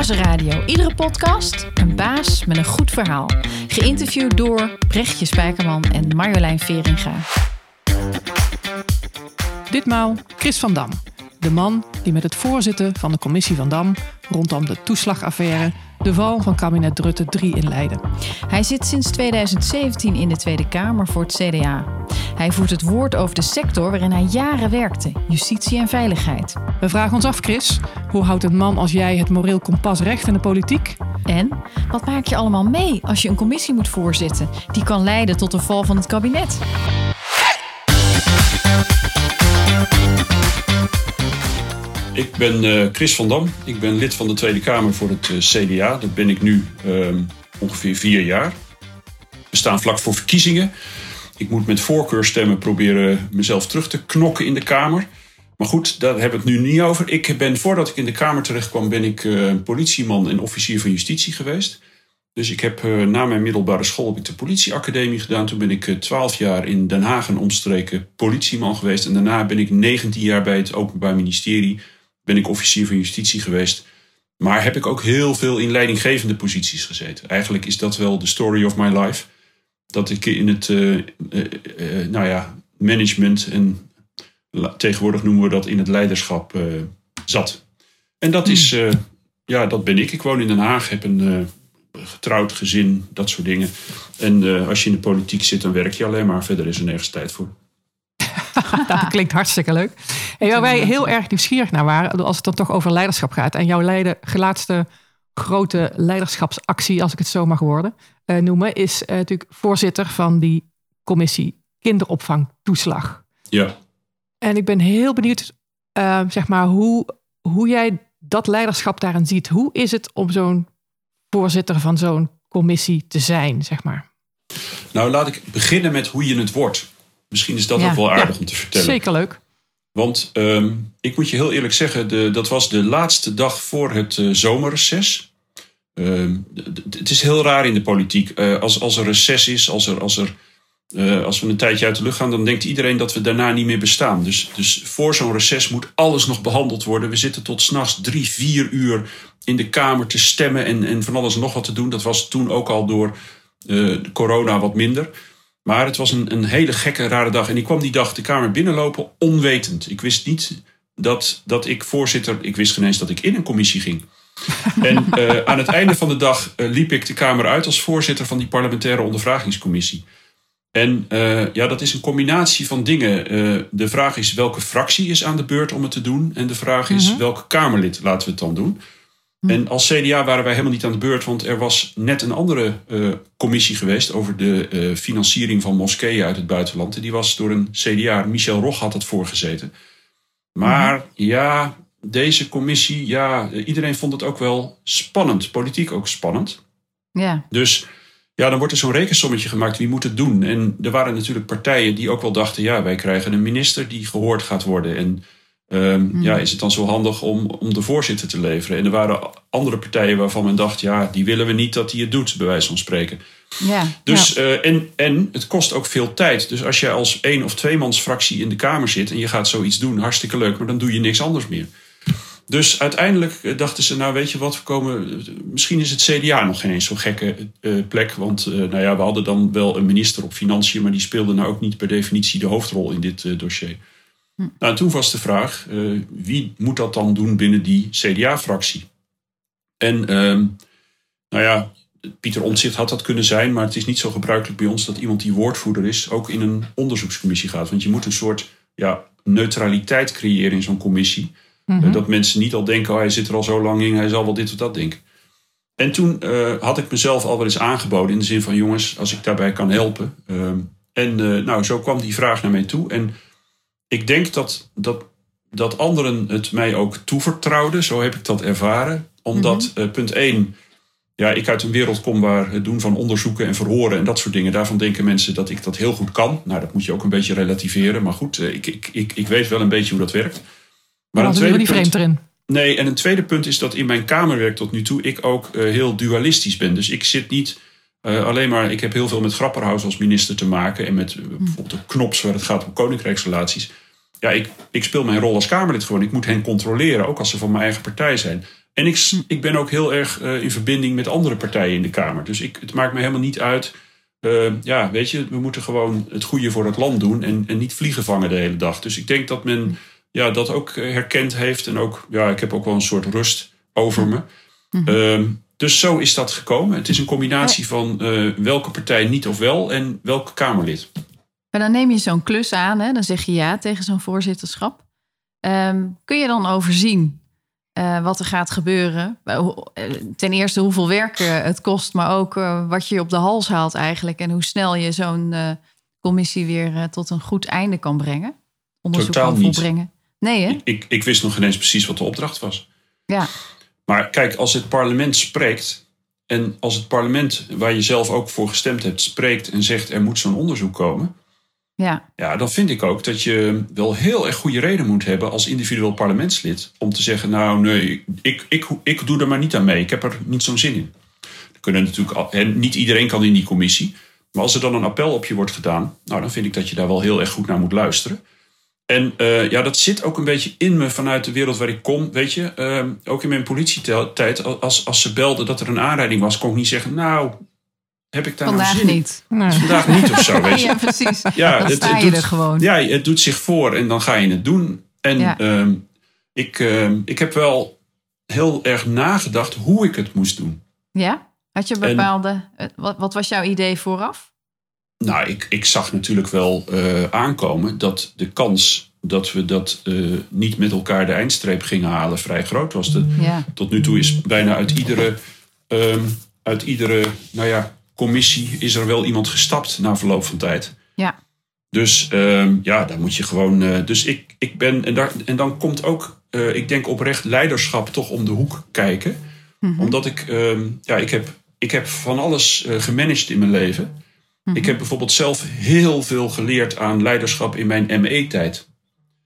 Bazenradio. Iedere podcast een baas met een goed verhaal. Geïnterviewd door Brechtje Spijkerman en Marjolein Veringa. Ditmaal Chris van Dam. De man die met het voorzitten van de commissie van Dam rondom de toeslagaffaire de val van kabinet Rutte 3 inleidde. Hij zit sinds 2017 in de Tweede Kamer voor het CDA. Hij voert het woord over de sector waarin hij jaren werkte: justitie en veiligheid. We vragen ons af, Chris, hoe houdt een man als jij het moreel kompas recht in de politiek? En wat maak je allemaal mee als je een commissie moet voorzitten die kan leiden tot de val van het kabinet? Ik ben uh, Chris van Dam. Ik ben lid van de Tweede Kamer voor het uh, CDA. Dat ben ik nu um, ongeveer vier jaar. We staan vlak voor verkiezingen. Ik moet met voorkeurstemmen proberen mezelf terug te knokken in de Kamer. Maar goed, daar hebben we het nu niet over. Ik ben, voordat ik in de Kamer terecht kwam, ben ik uh, politieman en officier van justitie geweest. Dus ik heb na mijn middelbare school de politieacademie gedaan. Toen ben ik twaalf jaar in Den Haag een omstreken politieman geweest. En daarna ben ik 19 jaar bij het Openbaar Ministerie ben ik officier van justitie geweest. Maar heb ik ook heel veel in leidinggevende posities gezeten. Eigenlijk is dat wel de story of my life. Dat ik in het uh, uh, uh, nou ja, management en tegenwoordig noemen we dat in het leiderschap zat. En dat is, ja, dat ben ik. Ik woon in Den Haag, heb een getrouwd gezin, dat soort dingen. En als je in de politiek zit, dan werk je alleen maar. Verder is er nergens tijd voor. dat klinkt hartstikke leuk. En waar wij heel erg nieuwsgierig naar waren, als het dan toch over leiderschap gaat. En jouw leiden, laatste grote leiderschapsactie, als ik het zo mag worden, uh, noemen, is uh, natuurlijk voorzitter van die commissie kinderopvangtoeslag. Ja. En ik ben heel benieuwd, uh, zeg maar, hoe, hoe jij dat leiderschap daarin ziet. Hoe is het om zo'n voorzitter van zo'n commissie te zijn, zeg maar? Nou, laat ik beginnen met hoe je het wordt. Misschien is dat ook wel aardig om te vertellen. Zeker leuk. Want um, ik moet je heel eerlijk zeggen, de, dat was de laatste dag voor het uh, zomerreces. Um, het is heel raar in de politiek. Uh, als, als er reces is, als, er, als, er, uh, als we een tijdje uit de lucht gaan, dan denkt iedereen dat we daarna niet meer bestaan. Dus, dus voor zo'n reces moet alles nog behandeld worden. We zitten tot s'nachts drie, vier uur in de Kamer te stemmen en, en van alles nog wat te doen. Dat was toen ook al door corona wat minder. Maar het was een, een hele gekke, rare dag. En ik kwam die dag de Kamer binnenlopen onwetend. Ik wist niet dat, dat ik voorzitter... Ik wist geen eens dat ik in een commissie ging. en uh, aan het einde van de dag uh, liep ik de Kamer uit als voorzitter van die parlementaire ondervragingscommissie. En uh, ja, dat is een combinatie van dingen. de vraag is welke fractie is aan de beurt om het te doen. En de vraag is -hmm. welke Kamerlid laten we het dan doen. Hm. En als CDA waren wij helemaal niet aan de beurt, want er was net een andere uh, commissie geweest over de uh, financiering van moskeeën uit het buitenland. En die was door een CDA, Michel Rog had het voorgezeten. Maar hm. ja, deze commissie, ja, iedereen vond het ook wel spannend, politiek ook spannend. Ja. Dus ja, dan wordt er zo'n rekensommetje gemaakt, wie moet het doen? En er waren natuurlijk partijen die ook wel dachten, ja, wij krijgen een minister die gehoord gaat worden. En Um, mm. Ja, is het dan zo handig om, om de voorzitter te leveren? En er waren andere partijen waarvan men dacht, ja, die willen we niet dat hij het doet, bij wijze van spreken. Ja, dus, ja. Uh, en, en het kost ook veel tijd. Dus als je als één of tweemans fractie in de Kamer zit en je gaat zoiets doen, hartstikke leuk, maar dan doe je niks anders meer. Dus uiteindelijk dachten ze, nou weet je wat, we komen, misschien is het CDA nog geen eens zo'n gekke uh, plek. Want uh, nou ja, we hadden dan wel een minister op financiën, maar die speelde nou ook niet per definitie de hoofdrol in dit dossier. Nou, toen was de vraag, uh, wie moet dat dan doen binnen die CDA-fractie? En uh, nou ja, Pieter Omtzigt had dat kunnen zijn, maar het is niet zo gebruikelijk bij ons dat iemand die woordvoerder is ook in een onderzoekscommissie gaat. Want je moet een soort ja, neutraliteit creëren in zo'n commissie. Mm -hmm. uh, dat mensen niet al denken, oh, hij zit er al zo lang in, hij zal wel dit of dat denken. En toen uh, had ik mezelf al wel eens aangeboden in de zin van, jongens, als ik daarbij kan helpen. Uh, en nou, zo kwam die vraag naar mij toe. En ik denk dat, dat, dat anderen het mij ook toevertrouwden. Zo heb ik dat ervaren. Omdat, mm -hmm. uh, punt 1, ja, ik uit een wereld kom waar het doen van onderzoeken en verhoren en dat soort dingen. Daarvan denken mensen dat ik dat heel goed kan. Nou, dat moet je ook een beetje relativeren. Maar goed, uh, ik, ik, ik, ik weet wel een beetje hoe dat werkt. Maar een tweede niet vreemd erin. Nee, en een tweede punt is dat in mijn kamerwerk tot nu toe ik ook uh, heel dualistisch ben. Dus ik zit niet uh, alleen maar, ik heb heel veel met Grapperhaus als minister te maken. En met uh, bijvoorbeeld de knops waar het gaat om koninkrijksrelaties. Ja, ik, ik speel mijn rol als Kamerlid gewoon. Ik moet hen controleren, ook als ze van mijn eigen partij zijn. En ik, ik ben ook heel erg eh, in verbinding met andere partijen in de Kamer. Dus ik, het maakt me helemaal niet uit. Ja, weet je, we moeten gewoon het goede voor het land doen en, en niet vliegen vangen de hele dag. Dus ik denk dat men ja, dat ook herkend heeft. En ook, ja, ik heb ook wel een soort rust over me. Uh, dus zo is dat gekomen. Het is een combinatie van uh, welke partij niet of wel en welke Kamerlid. Maar dan neem je zo'n klus aan, hè? dan zeg je ja tegen zo'n voorzitterschap. Um, kun je dan overzien uh, wat er gaat gebeuren? Ten eerste hoeveel werk het kost, maar ook uh, wat je op de hals haalt eigenlijk. En hoe snel je zo'n commissie weer tot een goed einde kan brengen. Onderzoek Totaal kan volbrengen. Nee, hè? Ik, ik, wist nog ineens precies wat de opdracht was. Ja. Maar kijk, als het parlement spreekt. En als het parlement, waar je zelf ook voor gestemd hebt, spreekt en zegt er moet zo'n onderzoek komen. Ja. ja, dan vind ik ook dat je wel heel erg goede reden moet hebben als individueel parlementslid. Om te zeggen, nou nee, ik, ik, ik doe er maar niet aan mee. Ik heb er niet zo'n zin in. Er kunnen natuurlijk, en niet iedereen kan in die commissie. Maar als er dan een appel op je wordt gedaan, nou dan vind ik dat je daar wel heel erg goed naar moet luisteren. En uh, ja, dat zit ook een beetje in me vanuit de wereld waar ik kom. Weet je, uh, ook in mijn politietijd, als, als ze belden dat er een aanrijding was, kon ik niet zeggen, nou, heb ik daar vandaag nou zin niet. Vandaag niet of zo, weet je. ja, precies. Ja, dan het, doet, er gewoon. Ja, het doet zich voor en dan ga je het doen. En Ja. ehm, ik, ehm, ik heb wel heel erg nagedacht hoe ik het moest doen. Ja? Had je bepaalde... eh, Wat, wat was jouw idee vooraf? Nou, ik, ik zag natuurlijk wel eh, aankomen dat de kans dat we dat eh, niet met elkaar de eindstreep gingen halen vrij groot was. De, Ja. tot nu toe is bijna uit iedere, ehm, uit iedere nou ja, commissie is er wel iemand gestapt na verloop van tijd. Ja. Dus ehm, ja, daar moet je gewoon. eh, dus ik, ik ben. En, daar, en dan komt ook, ik denk oprecht, leiderschap toch om de hoek kijken. Mhm. Omdat ik, ehm, ja, ik heb, ik heb van alles gemanaged in mijn leven. Ik heb bijvoorbeeld zelf heel veel geleerd aan leiderschap in mijn ME-tijd.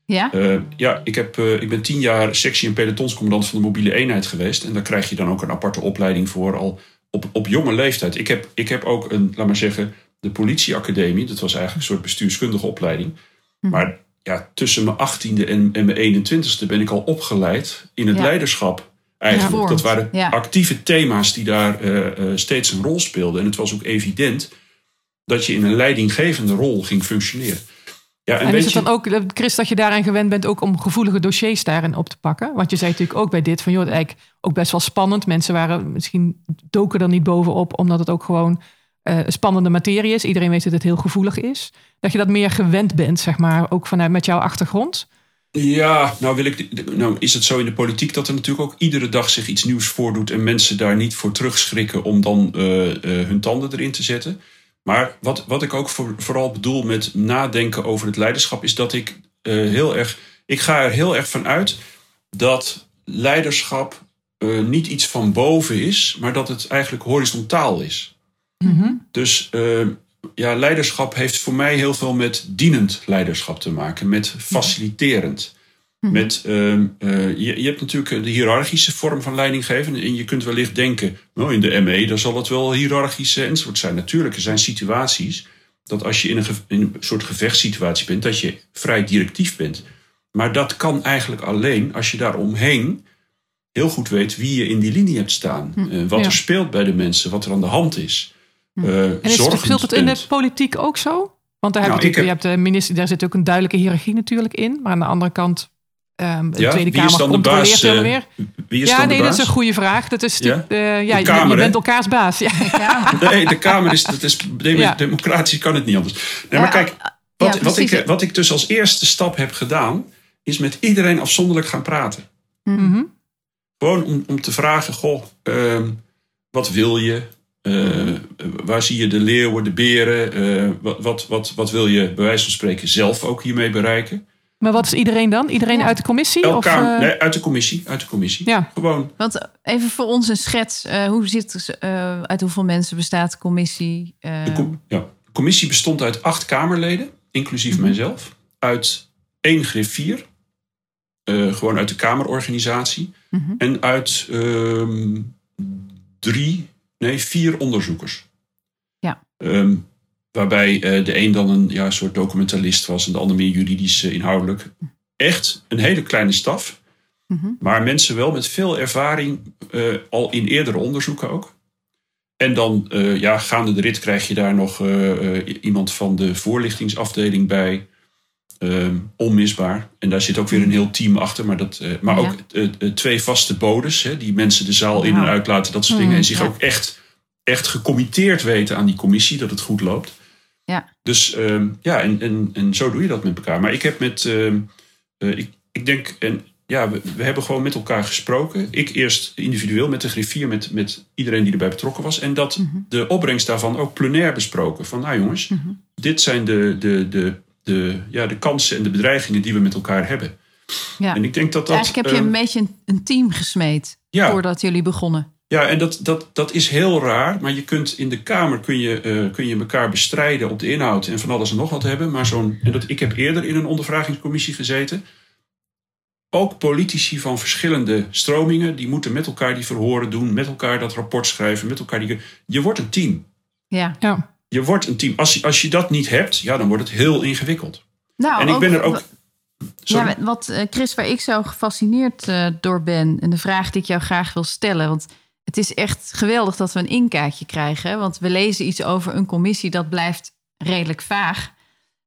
Ja? Eh, ja, ik, heb, eh, ik ben tien jaar sectie- en pelotonscommandant van de mobiele eenheid geweest. En daar krijg je dan ook een aparte opleiding voor al op, op jonge leeftijd. Ik heb, ik heb ook een, laat maar zeggen, de politieacademie. Dat was eigenlijk een soort bestuurskundige opleiding. Hm. Maar ja, tussen mijn achttiende en, en mijn 21ste ben ik al opgeleid in het Ja. leiderschap. Eigenlijk. Ja. dat waren Ja. actieve thema's die daar eh, steeds een rol speelden. En het was ook evident dat je in een leidinggevende rol ging functioneren. Ja, en, is het dan ook, eh, Chris, dat je daaraan gewend bent ook om gevoelige dossiers daarin op te pakken? Want je zei natuurlijk ook bij dit van, joh, eigenlijk ook best wel spannend. Mensen waren misschien doken er niet bovenop, omdat het ook gewoon eh, spannende materie is. Iedereen weet dat het heel gevoelig is. Dat je dat meer gewend bent, zeg maar, ook vanuit met jouw achtergrond. Ja, nou, wil ik, nou is het zo in de politiek dat er natuurlijk ook iedere dag zich iets nieuws voordoet en mensen daar niet voor terugschrikken om dan eh, hun tanden erin te zetten. Maar wat, wat ik ook voor, vooral bedoel met nadenken over het leiderschap is dat ik eh, heel erg, ik ga er heel erg van uit dat leiderschap eh, niet iets van boven is, maar dat het eigenlijk horizontaal is. Dus eh, ja, leiderschap heeft voor mij heel veel met dienend leiderschap te maken, met faciliterend. Met, ehm, eh, je, je hebt natuurlijk de hiërarchische vorm van leiding geven. En je kunt wellicht denken, nou, in de ME dan zal het wel hiërarchisch enzovoort zijn. Natuurlijk, er zijn situaties dat als je in een, in een soort gevechtssituatie bent, dat je vrij directief bent. Maar dat kan eigenlijk alleen als je daaromheen heel goed weet wie je in die linie hebt staan. Eh, wat ja. er speelt bij de mensen, wat er aan de hand is. Eh, En is, zorgend speelt het in de politiek ook zo? Want daar, heb Nou, natuurlijk- heb- je hebt de minister, daar zit ook een duidelijke hiërarchie natuurlijk in. Maar aan de andere kant, ehm, de Ja, Tweede wie is Kamer dan de controleert baas, eh, weer. Wie is Ja, dan de nee, dat is een goede vraag. Dat is natuurlijk, eh, ja, je- Kamer, bent elkaars baas. Ja. Nee, de Kamer is, dat is dem- Ja. democratisch kan het niet anders. Nee, Ja, maar kijk, wat, ja, wat, ik, precies. wat ik dus als eerste stap heb gedaan, is met iedereen afzonderlijk gaan praten. Mhm. Gewoon om, om te vragen, goh, ehm, wat wil je? Eh, waar zie je de leeuwen, de beren? Eh, wat, wat, wat, wat wil je bij wijze van spreken zelf ook hiermee bereiken? Maar wat is iedereen dan? Iedereen Ja. uit de commissie? Elk Of, kamer, eh, nee, uit de commissie. Uit de commissie. Ja. Gewoon Want even voor ons een schets. eh, hoe zit, eh, uit hoeveel mensen bestaat de commissie? De, com- ja. de commissie bestond uit acht Kamerleden, inclusief mijzelf. Uit één griffier, eh, gewoon uit de Kamerorganisatie. Mhm. En uit ehm, drie, nee, vier onderzoekers. Ja. Ehm, waarbij eh, de een dan een ja, soort documentalist was en de ander meer juridisch eh, inhoudelijk. Echt een hele kleine staf. Mhm. Maar mensen wel met veel ervaring, eh, al in eerdere onderzoeken ook. En dan, ja, gaande de rit krijg je daar nog iemand van de voorlichtingsafdeling bij. Ehm, onmisbaar. En daar zit ook weer een heel team achter. Maar, dat, maar Ja. ook twee vaste bodes, hè, die mensen de zaal in en uit laten, dat soort dingen. En zich ja. ook echt, echt gecommitteerd weten aan die commissie, dat het goed loopt. Ja. Dus ehm, ja, en, en, en zo doe je dat met elkaar. Maar ik heb met, ehm, eh, ik, ik denk, en ja, we, we hebben gewoon met elkaar gesproken. Ik eerst individueel met de griffier, met, met iedereen die erbij betrokken was. En dat Mhm. de opbrengst daarvan ook plenair besproken. Van nou jongens, Mhm. dit zijn de, de, de, de, ja, de kansen en de bedreigingen die we met elkaar hebben. Ja. En ik denk dat dat. Eigenlijk heb je ehm, een beetje een, een team gesmeed ja, voordat jullie begonnen. Ja, en dat, dat, dat is heel raar. Maar je kunt in de Kamer kun je, eh, kun je elkaar bestrijden op de inhoud en van alles en nog wat hebben. Maar zo'n. En dat, ik heb eerder in een ondervragingscommissie gezeten. Ook politici van verschillende stromingen, die moeten met elkaar die verhoren doen, met elkaar dat rapport schrijven, met elkaar die. Je wordt een team. Ja. Ja. Je wordt een team. Als, je- als je dat niet hebt, ja, dan wordt het heel ingewikkeld. Nou, en ik ben er ook. Sorry. Ja, wat eh, Chris, waar ik zo gefascineerd eh, door ben en de vraag die ik jou graag wil stellen, want het is echt geweldig dat we een inkijkje krijgen, want we lezen iets over een commissie dat blijft redelijk vaag.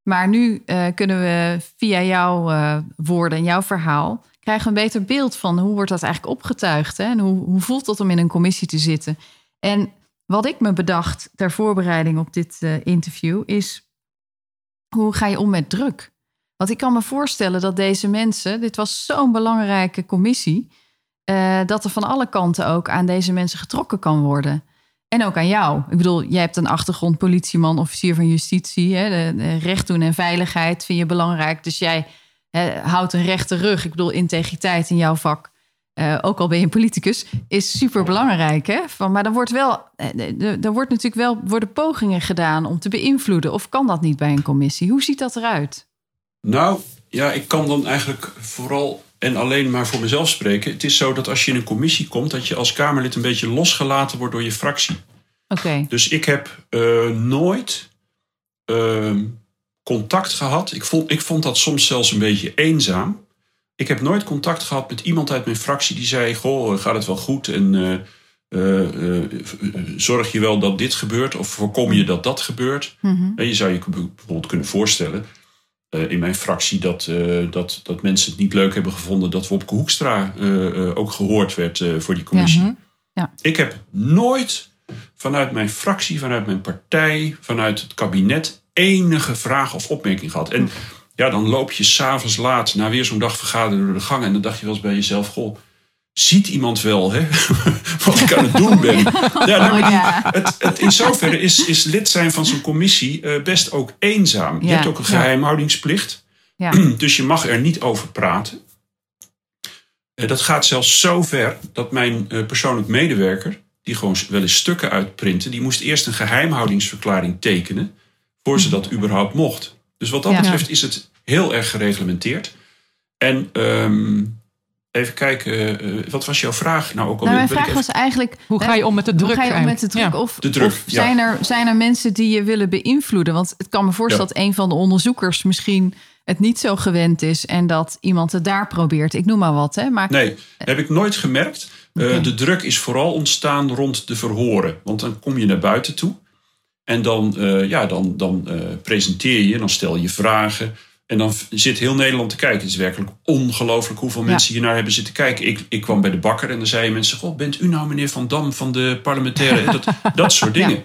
Maar nu eh, kunnen we via jouw eh, woorden en jouw verhaal krijgen we een beter beeld van hoe wordt dat eigenlijk opgetuigd hè? en hoe, hoe voelt het om in een commissie te zitten. En wat ik me bedacht ter voorbereiding op dit eh, interview is hoe ga je om met druk? Want ik kan me voorstellen dat deze mensen, dit was zo'n belangrijke commissie, eh, dat er van alle kanten ook aan deze mensen getrokken kan worden. En ook aan jou. Ik bedoel, jij hebt een achtergrond, politieman, officier van justitie. Hè, recht doen en veiligheid vind je belangrijk. Dus jij hè, houdt een rechte rug. Ik bedoel, integriteit in jouw vak. eh, ook al ben je een politicus, is super belangrijk. Maar er wordt wel, eh, er wordt natuurlijk wel worden pogingen gedaan om te beïnvloeden. Of kan dat niet bij een commissie? Hoe ziet dat eruit? Nou, ja, ik kan dan eigenlijk vooral en alleen maar voor mezelf spreken. Het is zo dat als je in een commissie komt, dat je als Kamerlid een beetje losgelaten wordt door je fractie. Oké, Dus ik heb eh, nooit ehm, contact gehad. Ik vond, ik vond dat soms zelfs een beetje eenzaam. Ik heb nooit contact gehad met iemand uit mijn fractie die zei: Goh, gaat het wel goed? En eh, eh, zorg je wel dat dit gebeurt? Of voorkom je dat dat gebeurt? Mhm. En je zou je bijvoorbeeld kunnen voorstellen eh, in mijn fractie dat, eh, dat, dat mensen het niet leuk hebben gevonden dat Wopke Hoekstra eh, ook gehoord werd voor die commissie. Mhm. Ik heb nooit vanuit mijn fractie, vanuit mijn partij, vanuit het kabinet enige vraag of opmerking gehad. En ja, dan loop je s'avonds laat na weer zo'n dag vergaderen door de gang en dan dacht je wel eens bij jezelf: Goh, ziet iemand wel hè, wat ik aan het doen ben? Ja, nou, die- Ja. het, het, in zoverre is, is lid zijn van zo'n commissie eh, best ook eenzaam. Je Ja, hebt ook een geheimhoudingsplicht. Ja. Dus je mag er niet over praten. Eh, dat gaat zelfs zo ver dat mijn eh, persoonlijk medewerker, die gewoon wel eens stukken uitprinten, die moest eerst een geheimhoudingsverklaring tekenen voor ze dat überhaupt mocht. Dus wat dat Ja. betreft is het heel erg gereglementeerd. En ehm, even kijken, eh, wat was jouw vraag nou ook Nou, mijn vraag even- was eigenlijk... Hoe ga je om met de druk? Hoe ga je om met de druk? Of, De druk, of ja. zijn, er, zijn er mensen die je willen beïnvloeden? Want het kan me voorstellen Ja. dat een van de onderzoekers misschien het niet zo gewend is en dat iemand het daar probeert. Ik noem maar wat, hè? Maar Nee, heb ik nooit gemerkt. Eh. De druk is vooral ontstaan rond de verhoren. Want dan kom je naar buiten toe. En dan, eh, ja, dan, dan eh, presenteer je, dan stel je vragen. En dan zit heel Nederland te kijken. Het is werkelijk ongelooflijk hoeveel Ja. mensen hier naar hebben zitten kijken. Ik, ik kwam bij de bakker en dan zeiden mensen... Goh, bent u nou meneer Van Dam van de parlementaire... dat, dat soort dingen.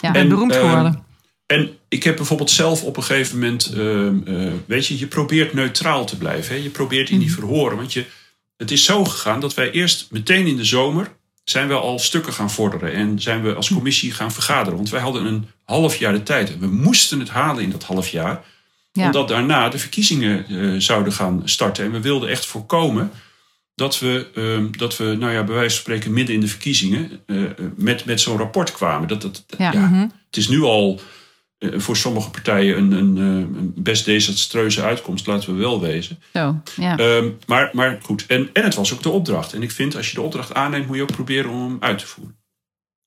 Ja. En, beroemd ehm, geworden. En ik heb bijvoorbeeld zelf op een gegeven moment, ehm, eh, weet je, je probeert neutraal te blijven. Hè? Je probeert in die verhoren. Want je, het is zo gegaan dat wij eerst meteen in de zomer zijn we al stukken gaan vorderen. En zijn we als commissie gaan vergaderen. Want wij hadden een half jaar de tijd. En we moesten het halen in dat half jaar. Ja. Omdat daarna de verkiezingen eh, zouden gaan starten. En we wilden echt voorkomen dat we, ehm, dat we nou ja, bij wijze van spreken midden in de verkiezingen eh, eh, met, met zo'n rapport kwamen. Dat, dat, Ja. ja, Mhm. het is nu al voor sommige partijen een, een, een best desastreuze uitkomst, laten we wel wezen. zo, ja. Ehm, maar, maar goed, en, en het was ook de opdracht. En ik vind, als je de opdracht aanneemt, moet je ook proberen om hem uit te voeren.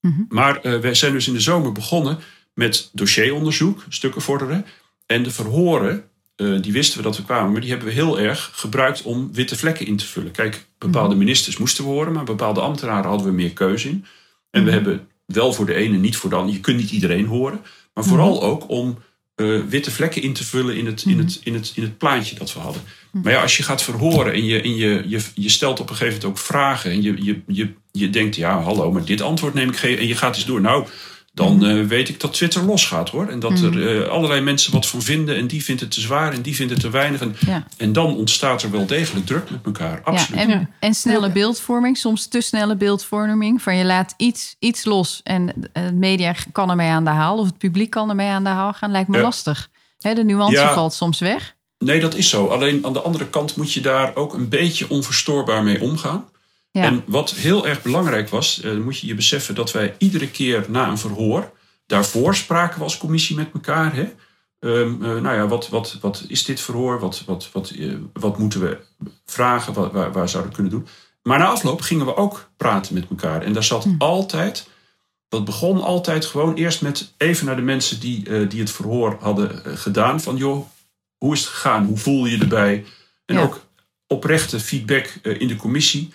Mhm. Maar wij zijn dus in de zomer begonnen met dossieronderzoek, stukken vorderen. En de verhoren, eh, die wisten we dat we kwamen, maar die hebben we heel erg gebruikt om witte vlekken in te vullen. Kijk, Bepaalde ministers moesten we horen, maar bepaalde ambtenaren hadden we meer keuze in. En we hebben wel voor de ene, niet voor de ander. Je kunt niet iedereen horen. Maar vooral ook om eh, witte vlekken in te vullen in het, in, het, in, het, in het plaatje dat we hadden. Maar ja, als je gaat verhoren en je, en je, je, je stelt op een gegeven moment ook vragen. En je, je, je, je denkt, ja, hallo, maar dit antwoord neem ik geen. En je gaat eens door. Nou, dan eh, weet ik dat Twitter losgaat hoor. En dat er eh, allerlei mensen wat van vinden. En die vindt het te zwaar en die vindt het te weinig. En, Ja. en dan ontstaat er wel degelijk druk met elkaar. Absoluut. Ja, en, en snelle beeldvorming, soms te snelle beeldvorming. Van je laat iets, iets los en de media kan ermee aan de haal. Of het publiek kan ermee aan de haal gaan. Lijkt me Ja. lastig. Hè, de nuance Ja. valt soms weg. Nee, dat is zo. Alleen aan de andere kant moet je daar ook een beetje onverstoorbaar mee omgaan. Ja. En wat heel erg belangrijk was, eh, moet je je beseffen dat wij iedere keer na een verhoor, daarvoor spraken we als commissie met elkaar. Hè? Ehm, eh, nou ja, wat, wat, wat is dit verhoor? Wat, wat, wat, eh, wat moeten we vragen? Wat, waar, waar zouden we kunnen doen? Maar na afloop gingen we ook praten met elkaar. En daar zat altijd, dat begon altijd gewoon eerst met even naar de mensen die, die het verhoor hadden gedaan. Van joh, hoe is het gegaan? Hoe voel je je erbij? En Ja. ook oprechte feedback in de commissie.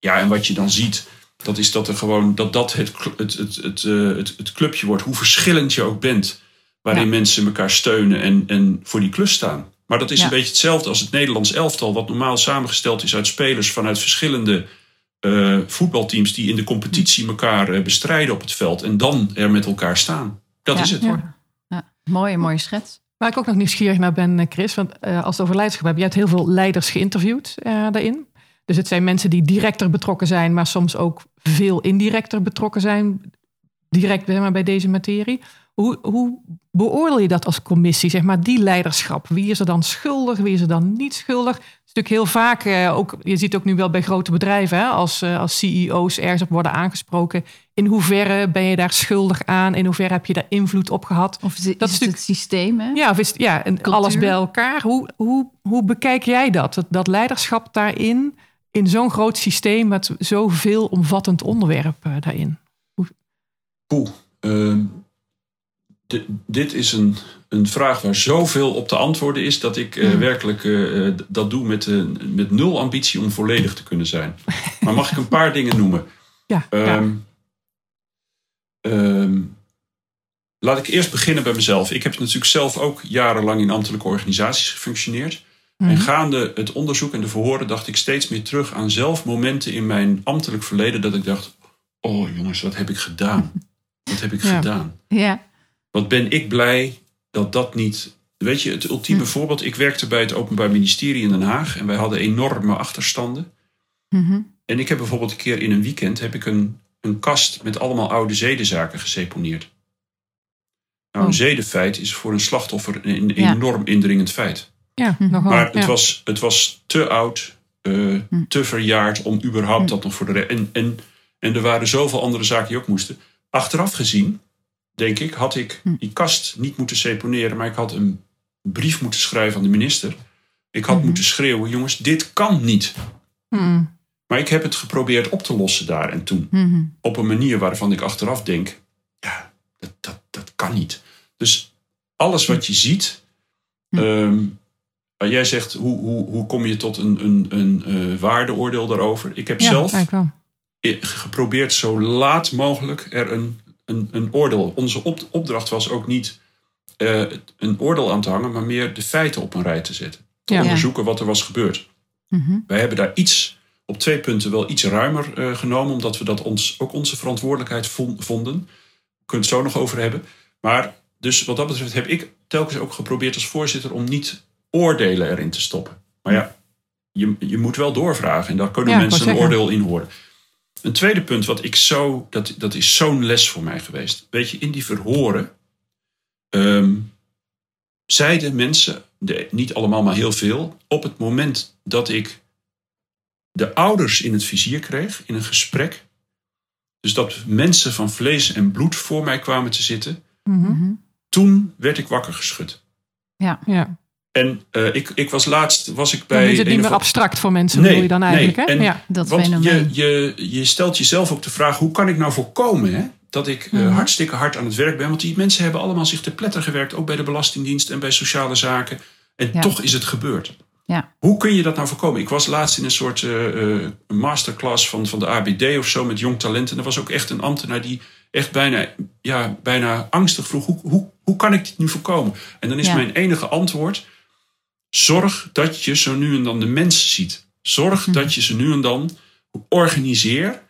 Ja, en wat je dan ziet, dat is dat er gewoon dat dat het, het, het, het, eh, het, het clubje wordt, hoe verschillend je ook bent, waarin Ja. mensen elkaar steunen en, en voor die klus staan. Maar dat is Ja. een beetje hetzelfde als het Nederlands elftal, wat normaal samengesteld is uit spelers vanuit verschillende eh, voetbalteams die in de competitie elkaar eh, bestrijden op het veld en dan er met elkaar staan. Dat Ja. is het. Ja. Ja. Mooie, mooie schets. Waar ik ook nog nieuwsgierig naar ben, Chris. Want eh, als het over leiderschap hebt, je hebt heel veel leiders geïnterviewd eh, daarin. Dus het zijn mensen die directer betrokken zijn, maar soms ook veel indirecter betrokken zijn. Direct zeg maar, bij deze materie. Hoe, hoe beoordeel je dat als commissie, zeg maar, die leiderschap? Wie is er dan schuldig, wie is er dan niet schuldig? Het is natuurlijk heel vaak, eh, ook, je ziet ook nu wel bij grote bedrijven, hè, als, eh, als CEO's ergens op worden aangesproken. In hoeverre ben je daar schuldig aan? In hoeverre heb je daar invloed op gehad? Of is, Dat is is het systeem, hè? Ja, of is ja en Cultuur. alles bij elkaar. Hoe, hoe, hoe bekijk jij dat? dat? Dat leiderschap daarin, in zo'n groot systeem met zoveel omvattend onderwerp eh, daarin. Poeh, ehm, di- dit is een, een vraag waar zoveel op te antwoorden is dat ik eh, Hmm. werkelijk eh, dat doe met, met nul ambitie om volledig te kunnen zijn. Maar mag ik een paar dingen noemen? Ja, ja. Ehm, ehm, laat ik eerst beginnen bij mezelf. Ik heb natuurlijk zelf ook jarenlang in ambtelijke organisaties gefunctioneerd. Mhm. En gaande het onderzoek en de verhoren dacht ik steeds meer terug aan zelf momenten in mijn ambtelijk verleden dat ik dacht: oh jongens, wat heb ik gedaan? Wat heb ik Ja. gedaan? Ja. Wat ben ik blij dat dat niet. Weet je, het ultieme Hm. voorbeeld. Ik werkte bij het Openbaar Ministerie in Den Haag en wij hadden enorme achterstanden. Mhm. En ik heb bijvoorbeeld een keer in een weekend heb ik een, een kast met allemaal oude zedenzaken geseponeerd. Nou, een Oh. zedenfeit is voor een slachtoffer een, een Ja. enorm indringend feit. Ja, Mhm. nogal. Maar het, ja. was, het was te oud, eh, Hm. te verjaard om überhaupt Hm. dat nog voor de. En, en, en er waren zoveel andere zaken die ook moesten. Achteraf gezien, denk ik, had ik Hm. die kast niet moeten seponeren, maar ik had een brief moeten schrijven aan de minister. Ik had Mhm. moeten schreeuwen: jongens, dit kan niet. Maar ik heb het geprobeerd op te lossen daar en toen. Mhm. Op een manier waarvan ik achteraf denk: ja, dat, dat, dat kan niet. Dus alles wat je ziet. Hm. Jij zegt, hoe, hoe, hoe kom je tot een, een, een eh, waardeoordeel daarover? Ik heb Ja, zelf geprobeerd zo laat mogelijk er een, een, een oordeel. Onze op, opdracht was ook niet eh, een oordeel aan te hangen, maar meer de feiten op een rij te zetten. Te Ja. onderzoeken wat er was gebeurd. Mhm. Wij hebben daar iets, op twee punten wel iets ruimer eh, genomen, omdat we dat ons, ook onze verantwoordelijkheid vo- vonden. We kunnen het zo nog over hebben. Maar dus wat dat betreft heb ik telkens ook geprobeerd als voorzitter om niet oordelen erin te stoppen. Maar ja, je, je moet wel doorvragen en daar kunnen Ja, mensen een oordeel in horen. Een tweede punt wat ik zo, dat, dat is zo'n les voor mij geweest. Weet je, in die verhoren ehm, zeiden mensen, de, niet allemaal maar heel veel, op het moment dat ik de ouders in het vizier kreeg in een gesprek. Dus dat mensen van vlees en bloed voor mij kwamen te zitten. Mhm. Toen werd ik wakker geschud. Ja. En eh, ik, ik was laatst was ik Dan bij. is het niet of- meer abstract voor mensen, Nee, bedoel je dan eigenlijk. nee. Hè? En- Ja. Dat Want je, je, je stelt jezelf ook de vraag: hoe kan ik nou voorkomen hè, dat ik eh, Mhm. hartstikke hard aan het werk ben? Want die mensen hebben allemaal zich te pletter gewerkt, ook bij de Belastingdienst en bij sociale zaken. En Ja. toch is het gebeurd. Ja. Hoe kun je dat nou voorkomen? Ik was laatst in een soort uh, masterclass van, van de ABD of zo met jong talent. En er was ook echt een ambtenaar die echt bijna, ja, bijna angstig vroeg: hoe, hoe, hoe kan ik dit nu voorkomen? En dan is Ja. mijn enige antwoord: zorg dat je zo nu en dan de mensen ziet. Zorg Mhm. dat je ze nu en dan organiseer.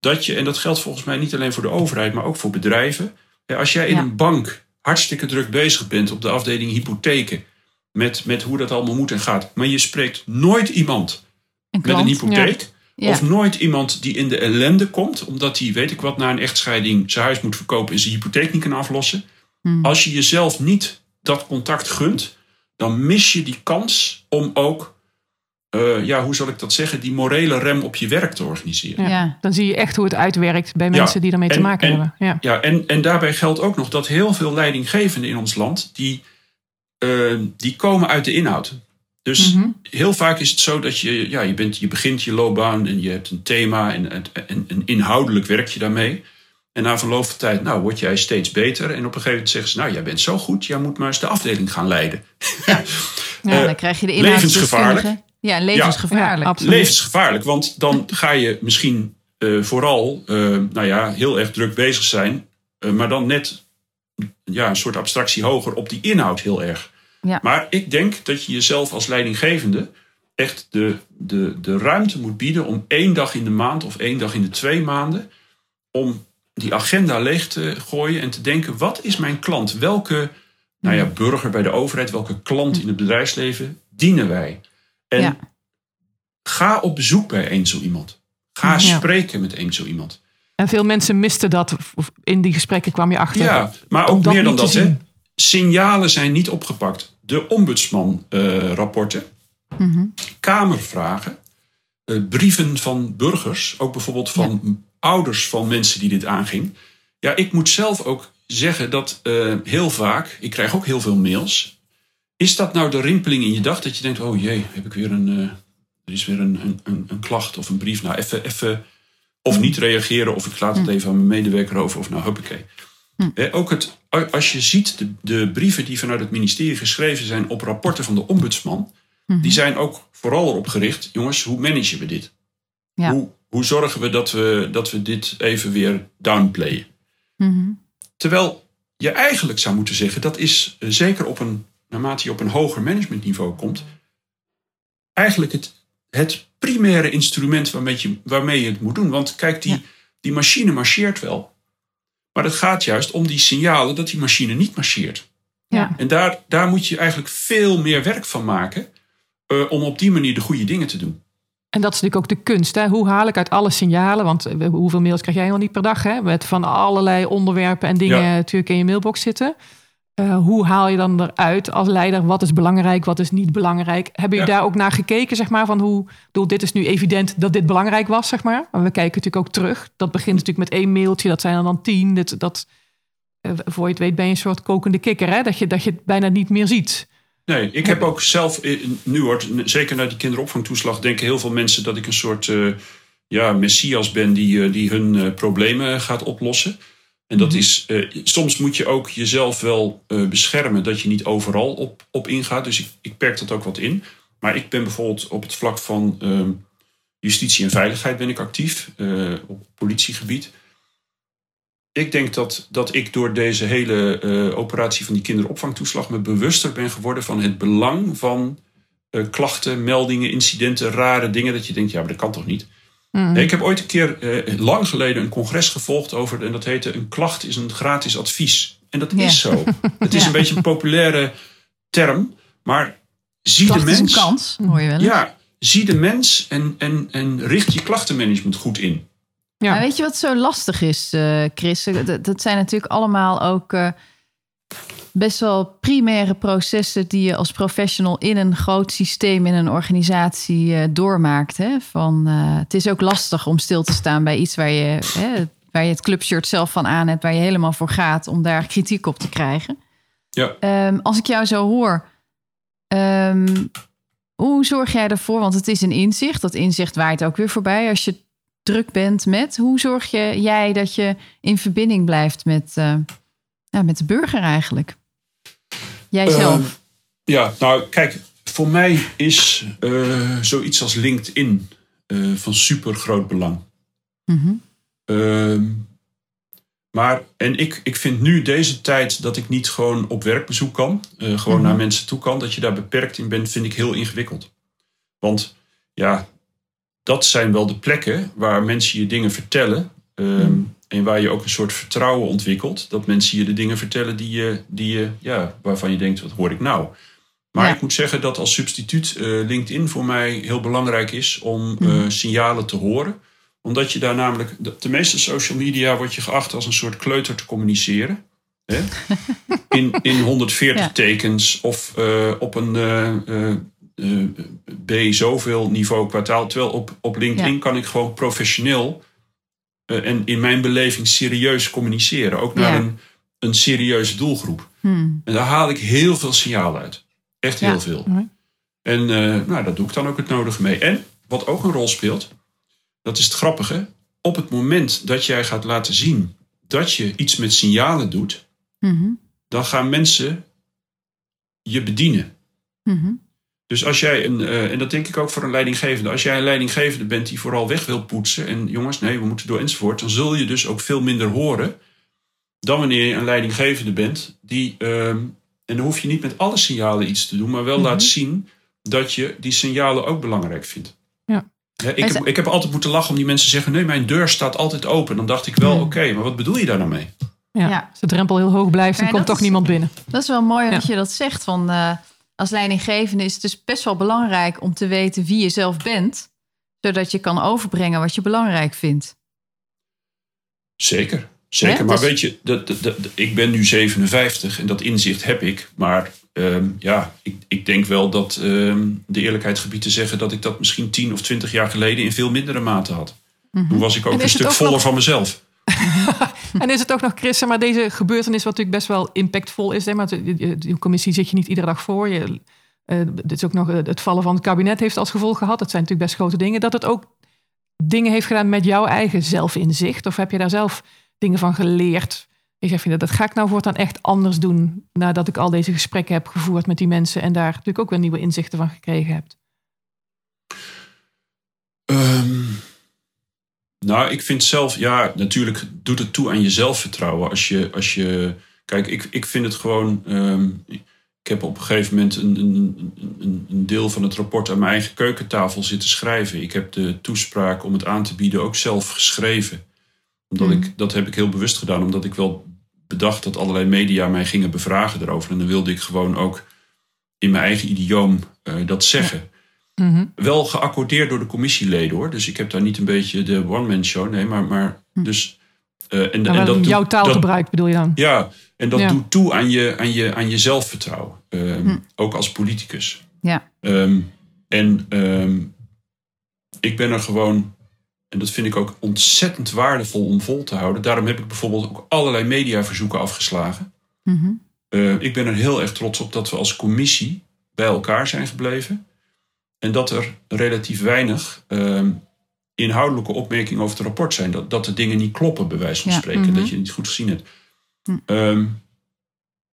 Dat je, en dat geldt volgens mij niet alleen voor de overheid, maar ook voor bedrijven. Als jij in Ja. een bank hartstikke druk bezig bent op de afdeling hypotheken. Met, met hoe dat allemaal moet en gaat. Maar je spreekt nooit iemand Een met een hypotheek. Ja. Of nooit iemand die in de ellende komt. Omdat hij, weet ik wat, na een echtscheiding zijn huis moet verkopen. En zijn hypotheek niet kan aflossen. Hmm. Als je jezelf niet dat contact gunt. Dan mis je die kans om ook, eh, ja, hoe zal ik dat zeggen, die morele rem op je werk te organiseren. Ja. Ja. Dan zie je echt hoe het uitwerkt bij mensen die ermee te en- maken en- hebben. Ja. Ja, en, en daarbij geldt ook nog dat heel veel leidinggevenden in ons land, die, eh, die komen uit de inhoud. Dus Mhm. heel vaak is het zo dat je, ja, je, bent, je begint je loopbaan en je hebt een thema en, en, en, en inhoudelijk werk je daarmee. En na verloop van tijd, nou, word jij steeds beter. En op een gegeven moment zeggen ze, nou, jij bent zo goed, jij moet maar eens de afdeling gaan leiden. Ja, Eh, dan krijg je de levensgevaarlijk. Ja, levensgevaarlijk. Ja, absoluut. Levensgevaarlijk, want dan ga je misschien eh, vooral, eh, nou ja, heel erg druk bezig zijn. maar dan net ja, een soort abstractie hoger op die inhoud heel erg. Ja. Maar ik denk dat je jezelf als leidinggevende echt de, de, de ruimte moet bieden om één dag in de maand of één dag in de twee maanden. om die agenda leeg te gooien en te denken: wat is mijn klant? Welke nou ja, burger bij de overheid, welke klant in het bedrijfsleven dienen wij? En Ja. ga op bezoek bij één zo iemand. Ga Ja. spreken met één zo iemand. En veel mensen misten dat. In die gesprekken kwam je achter. Ja, maar ook meer dan dat. Hè. Signalen zijn niet opgepakt. De ombudsman-rapporten, Mhm. kamervragen, eh, brieven van burgers, ook bijvoorbeeld van ouders van mensen die dit aanging. Ja, ik moet zelf ook zeggen dat eh, heel vaak, ik krijg ook heel veel mails. Is dat nou de rimpeling in je dag dat je denkt: oh jee, heb ik weer een, eh, er is weer een, een, een, een klacht of een brief. Nou, even, even of niet reageren, of ik laat het even aan mijn medewerker over, of nou, huppakee. Eh, ook het, als je ziet de, de brieven die vanuit het ministerie geschreven zijn op rapporten van de ombudsman, die zijn ook vooral erop gericht, jongens, hoe managen we dit? Ja. Hoe, hoe zorgen we dat, we dat we dit even weer downplayen? Mhm. Terwijl je eigenlijk zou moeten zeggen, dat is eh, zeker op een, naarmate je op een hoger managementniveau komt, eigenlijk het, het primaire instrument waarmee je, waarmee je het moet doen. Want kijk, die, Ja. die machine marcheert wel. Maar het gaat juist om die signalen dat die machine niet marcheert. Ja. En daar, daar moet je eigenlijk veel meer werk van maken. eh, om op die manier de goede dingen te doen. En dat is natuurlijk ook de kunst. Hè? Hoe haal ik uit alle signalen? Want eh, hoeveel mails krijg jij nog niet per dag? Hè? Met van allerlei onderwerpen en dingen Ja. natuurlijk in je mailbox zitten. Eh, hoe haal je dan eruit als leider? Wat is belangrijk? Wat is niet belangrijk? Hebben jullie Ja. daar ook naar gekeken? Zeg maar, van hoe, bedoel, dit is nu evident dat dit belangrijk was. Zeg maar. maar we kijken natuurlijk ook terug. Dat begint natuurlijk met één mailtje. Dat zijn er dan tien. Dit, dat, eh, voor je het weet ben je een soort kokende kikker. Hè? Dat, je, dat je het bijna niet meer ziet. Nee, ik heb ook zelf, eh, nu hoort, zeker na die kinderopvangtoeslag, denken heel veel mensen dat ik een soort eh, ja, messias ben die, eh, die hun problemen gaat oplossen. En dat is, eh, soms moet je ook jezelf wel beschermen dat je niet overal op, op ingaat. Dus ik, ik perk dat ook wat in. Maar ik ben bijvoorbeeld op het vlak van ehm, justitie en veiligheid ben ik actief, op politiegebied. Ik denk dat, dat ik door deze hele eh, operatie van die kinderopvangtoeslag me bewuster ben geworden van het belang van eh, klachten, meldingen, incidenten, rare dingen. Dat je denkt, ja, maar dat kan toch niet? Mhm. Nee, ik heb ooit een keer, eh, lang geleden, een congres gevolgd over, en dat heette Een klacht is een gratis advies. En dat is zo. Het is Ja. een beetje een populaire term, maar zie Klacht de is mens. een kans, hoor je wel. Ja, zie de mens en, en, en richt je klachtenmanagement goed in. Ja. Maar weet je wat zo lastig is, eh, Chris? Dat, dat zijn natuurlijk allemaal ook eh, best wel primaire processen die je als professional in een groot systeem, in een organisatie eh, doormaakt. Hè? Van, eh, het is ook lastig om stil te staan bij iets waar je, hè, waar je het clubshirt zelf van aan hebt, waar je helemaal voor gaat, om daar kritiek op te krijgen. Ja. Ehm, als ik jou zo hoor, ehm, hoe zorg jij ervoor? Want het is een inzicht. Dat inzicht waait ook weer voorbij als je druk bent met. Hoe zorg je, jij dat je in verbinding blijft met, eh, ja, met de burger eigenlijk? Jijzelf. Ehm, ja, nou kijk, voor mij is uh, zoiets als LinkedIn uh, van super groot belang. Mhm. Ehm, maar, en ik, ik vind nu deze tijd dat ik niet gewoon op werkbezoek kan, gewoon Mhm. naar mensen toe kan, dat je daar beperkt in bent, vind ik heel ingewikkeld. Want ja, dat zijn wel de plekken waar mensen je dingen vertellen. ehm, En waar je ook een soort vertrouwen ontwikkelt. Dat mensen je de dingen vertellen die je, die je, ja, waarvan je denkt, wat hoor ik nou? Maar Ja. ik moet zeggen dat als substituut eh, LinkedIn voor mij heel belangrijk is om eh, Mhm. signalen te horen. Omdat je daar namelijk, de, de meeste social media wordt je geacht als een soort kleuter te communiceren. Hè? In, in 140 Ja. tekens of eh, op een B zoveel niveau kwartaal. Terwijl op, op LinkedIn Ja. kan ik gewoon professioneel eh, en in mijn beleving serieus communiceren. Ook naar Ja. een, een serieuze doelgroep. Hmm. En daar haal ik heel veel signaal uit. Echt heel Ja. veel. En eh, nou, daar doe ik dan ook het nodige mee. En wat ook een rol speelt, dat is het grappige. Op het moment dat jij gaat laten zien dat je iets met signalen doet, Mhm. dan gaan mensen je bedienen. Mhm. Dus als jij een, eh, en dat denk ik ook voor een leidinggevende, als jij een leidinggevende bent die vooral weg wil poetsen en jongens, nee, we moeten door enzovoort, dan zul je dus ook veel minder horen dan wanneer je een leidinggevende bent die, ehm, en dan hoef je niet met alle signalen iets te doen, maar wel Mhm. laat zien dat je die signalen ook belangrijk vindt. Ja. Ik, heb, ik heb altijd moeten lachen om die mensen te zeggen: nee, mijn deur staat altijd open. Dan dacht ik wel: oké, maar wat bedoel je daar nou mee? Ja. Ja. Als de drempel heel hoog blijft, dan Ja, komt toch is- niemand binnen. Dat is wel mooi dat je dat zegt. Van, eh, als leidinggevende is het dus best wel belangrijk om te weten wie je zelf bent. Zodat je kan overbrengen wat je belangrijk vindt. Zeker, zeker. Hè? Maar Dus- weet je, dat, dat, dat- ik ben nu 57 en dat inzicht heb ik. Maar ehm, ja, ik, ik denk wel dat ehm, de eerlijkheid gebied te zeggen dat ik dat misschien 10 of 20 jaar geleden in veel mindere mate had. Mhm. Toen was ik ook En een stuk ook voller nog- van mezelf. En is het ook nog, Chris, zeg maar deze gebeurtenis wat natuurlijk best wel impactvol is. Hè? Maar de, commissie zit je niet iedere dag voor. Je, eh, dit is ook nog eh, het vallen van het kabinet heeft als gevolg gehad. Dat zijn natuurlijk best grote dingen. Dat het ook dingen heeft gedaan met jouw eigen zelfinzicht. Of heb je daar zelf dingen van geleerd? Zegt, dat, dat ga ik nou voortaan echt anders doen. Nadat ik al deze gesprekken heb gevoerd met die mensen. En daar natuurlijk ook weer nieuwe inzichten van gekregen hebt. Ehm, nou, ik vind zelf, ja, natuurlijk doet het toe aan je zelfvertrouwen. Als je, als je kijk, ik, ik vind het gewoon. ehm, ik heb op een gegeven moment een, een, een, een deel van het rapport aan mijn eigen keukentafel zitten schrijven. Ik heb de toespraak om het aan te bieden ook zelf geschreven. Omdat Hmm. ik, dat heb ik heel bewust gedaan, omdat ik wel bedacht dat allerlei media mij gingen bevragen erover. En dan wilde ik gewoon ook in mijn eigen idioom eh, dat zeggen. Mhm. Wel geaccordeerd door de commissieleden hoor. Dus ik heb daar niet een beetje de one-man show. Nee, maar, maar Hm. dus. eh, en, en wel dat jouw taalgebruik bedoel je dan? Ja, en dat Ja. doet toe aan je, aan je, aan je zelfvertrouwen. Ehm, Hm. Ook als politicus. Ja. Ehm, en ehm, ik ben er gewoon. En dat vind ik ook ontzettend waardevol om vol te houden. Daarom heb ik bijvoorbeeld ook allerlei mediaverzoeken afgeslagen. Mhm. Eh, ik ben er heel erg trots op dat we als commissie bij elkaar zijn gebleven. En dat er relatief weinig ehm, inhoudelijke opmerkingen over het rapport zijn. Dat, dat de dingen niet kloppen, bij wijze van Ja, spreken. mhm. Dat je het niet goed gezien hebt. Hm. Ehm,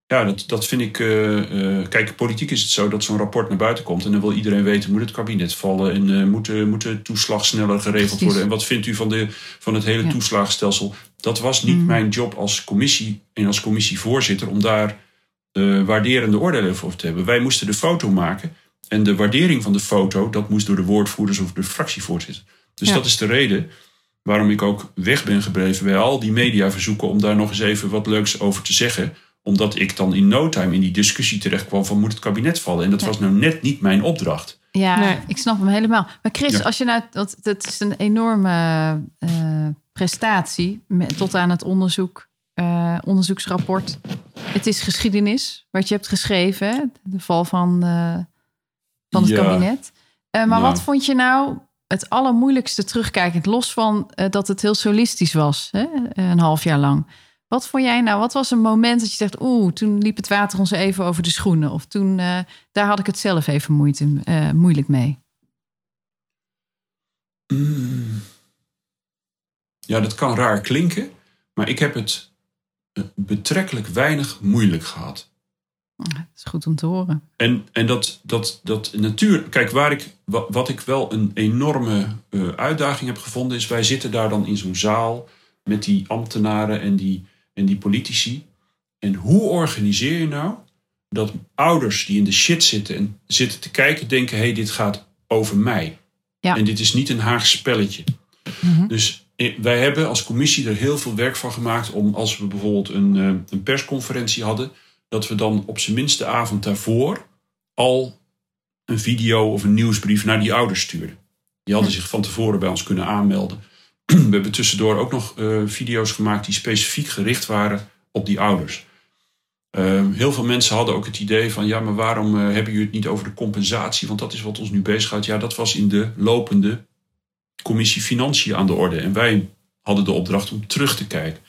ja, dat, dat vind ik. eh, eh, kijk, politiek is het zo dat zo'n rapport naar buiten komt. En dan wil iedereen weten: moet het kabinet vallen? En eh, moet, de, moet de toeslag sneller geregeld Precies. worden? En wat vindt u van, de, van het hele Ja. toeslagenstelsel? Dat was niet Mhm. mijn job als commissie en als commissievoorzitter om daar waarderende oordelen over te hebben. Wij moesten de foto maken. En de waardering van de foto, dat moest door de woordvoerders of de fractievoorzitter. Dus Ja. dat is de reden waarom ik ook weg ben gebleven bij al die mediaverzoeken om daar nog eens even wat leuks over te zeggen. Omdat ik dan in no time in die discussie terecht kwam van moet het kabinet vallen. En dat Ja. was nou net niet mijn opdracht. Ja, Nee. ik snap hem helemaal. Maar Chris, Ja. als je nou, het is een enorme eh, prestatie met, tot aan het onderzoek, eh, onderzoeksrapport. Het is geschiedenis wat je hebt geschreven, hè? de val van, eh, van het Ja. kabinet. Eh, maar Nou. wat vond je nou het allermoeilijkste terugkijkend, los van eh, dat het heel solistisch was, hè? een half jaar lang? Wat vond jij nou? Wat was een moment dat je zegt, oeh, toen liep het water ons even over de schoenen? Of toen, eh, daar had ik het zelf even moeite, eh, moeilijk mee. Mm. Ja, dat kan raar klinken, maar ik heb het eh, betrekkelijk weinig moeilijk gehad. Dat is goed om te horen. En, en dat, dat, dat natuur. Kijk, waar ik, wa- wat ik wel een enorme eh, uitdaging heb gevonden, is wij zitten daar dan in zo'n zaal met die ambtenaren en die, en die politici. En hoe organiseer je nou dat ouders die in de shit zitten en zitten te kijken, denken: hé, hey, dit gaat over mij. Ja. En dit is niet een Haagse spelletje. Mhm. Dus eh, wij hebben als commissie er heel veel werk van gemaakt om, als we bijvoorbeeld een, eh, een persconferentie hadden, dat we dan op zijn minst de avond daarvoor al een video of een nieuwsbrief naar die ouders stuurden. Die hadden zich van tevoren bij ons kunnen aanmelden. We hebben tussendoor ook nog eh, video's gemaakt die specifiek gericht waren op die ouders. Eh, heel veel mensen hadden ook het idee van, ja, maar waarom eh, hebben jullie het niet over de compensatie? Want dat is wat ons nu bezighoudt. Ja, dat was in de lopende commissie Financiën aan de orde. En wij hadden de opdracht om terug te kijken.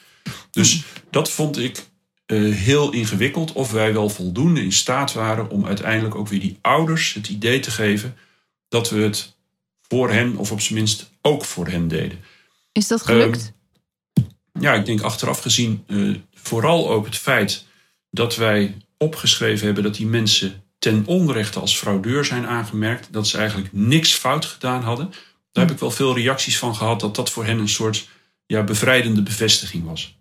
Dus dat vond ik eh, heel ingewikkeld. Of wij wel voldoende in staat waren om uiteindelijk ook weer die ouders het idee te geven dat we het voor hen, of op zijn minst ook voor hen deden. Is dat gelukt? Ja, ik denk achteraf gezien eh, vooral ook het feit dat wij opgeschreven hebben dat die mensen ten onrechte als fraudeur zijn aangemerkt. Dat ze eigenlijk niks fout gedaan hadden. Daar heb ik wel veel reacties van gehad dat dat voor hen een soort ja, bevrijdende bevestiging was.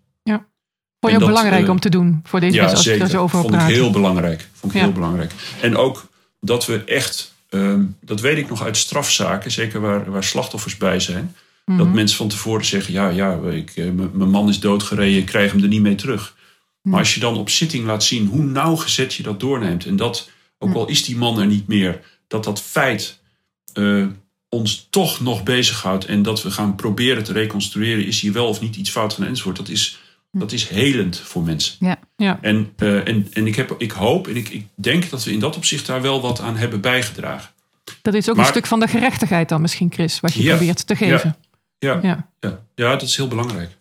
Vond je ook dat, belangrijk eh, om te doen voor deze Ja, mensen als je zeker. er zo over Vond ik praat? heel belangrijk. Vond ik Ja. heel belangrijk. En ook dat we echt, ehm, dat weet ik nog uit strafzaken, zeker waar, waar slachtoffers bij zijn. Mhm. Dat mensen van tevoren zeggen: Ja, ja, ik, eh, mijn man is doodgereden, ik krijg hem er niet mee terug. Maar als je dan op zitting laat zien hoe nauwgezet je dat doorneemt. En dat, ook al is die man er niet meer, dat dat feit eh, ons toch nog bezighoudt. En dat we gaan proberen te reconstrueren: is hier wel of niet iets fout gaan enzovoort. Dat is, dat is helend voor mensen. Ja. Ja. En, eh, en, en ik, heb, ik hoop en ik, ik denk dat we in dat opzicht daar wel wat aan hebben bijgedragen. Dat is ook Maar- een stuk van de gerechtigheid dan misschien, Chris, wat je Ja. probeert te geven. Ja, Ja. ja. ja dat is heel belangrijk.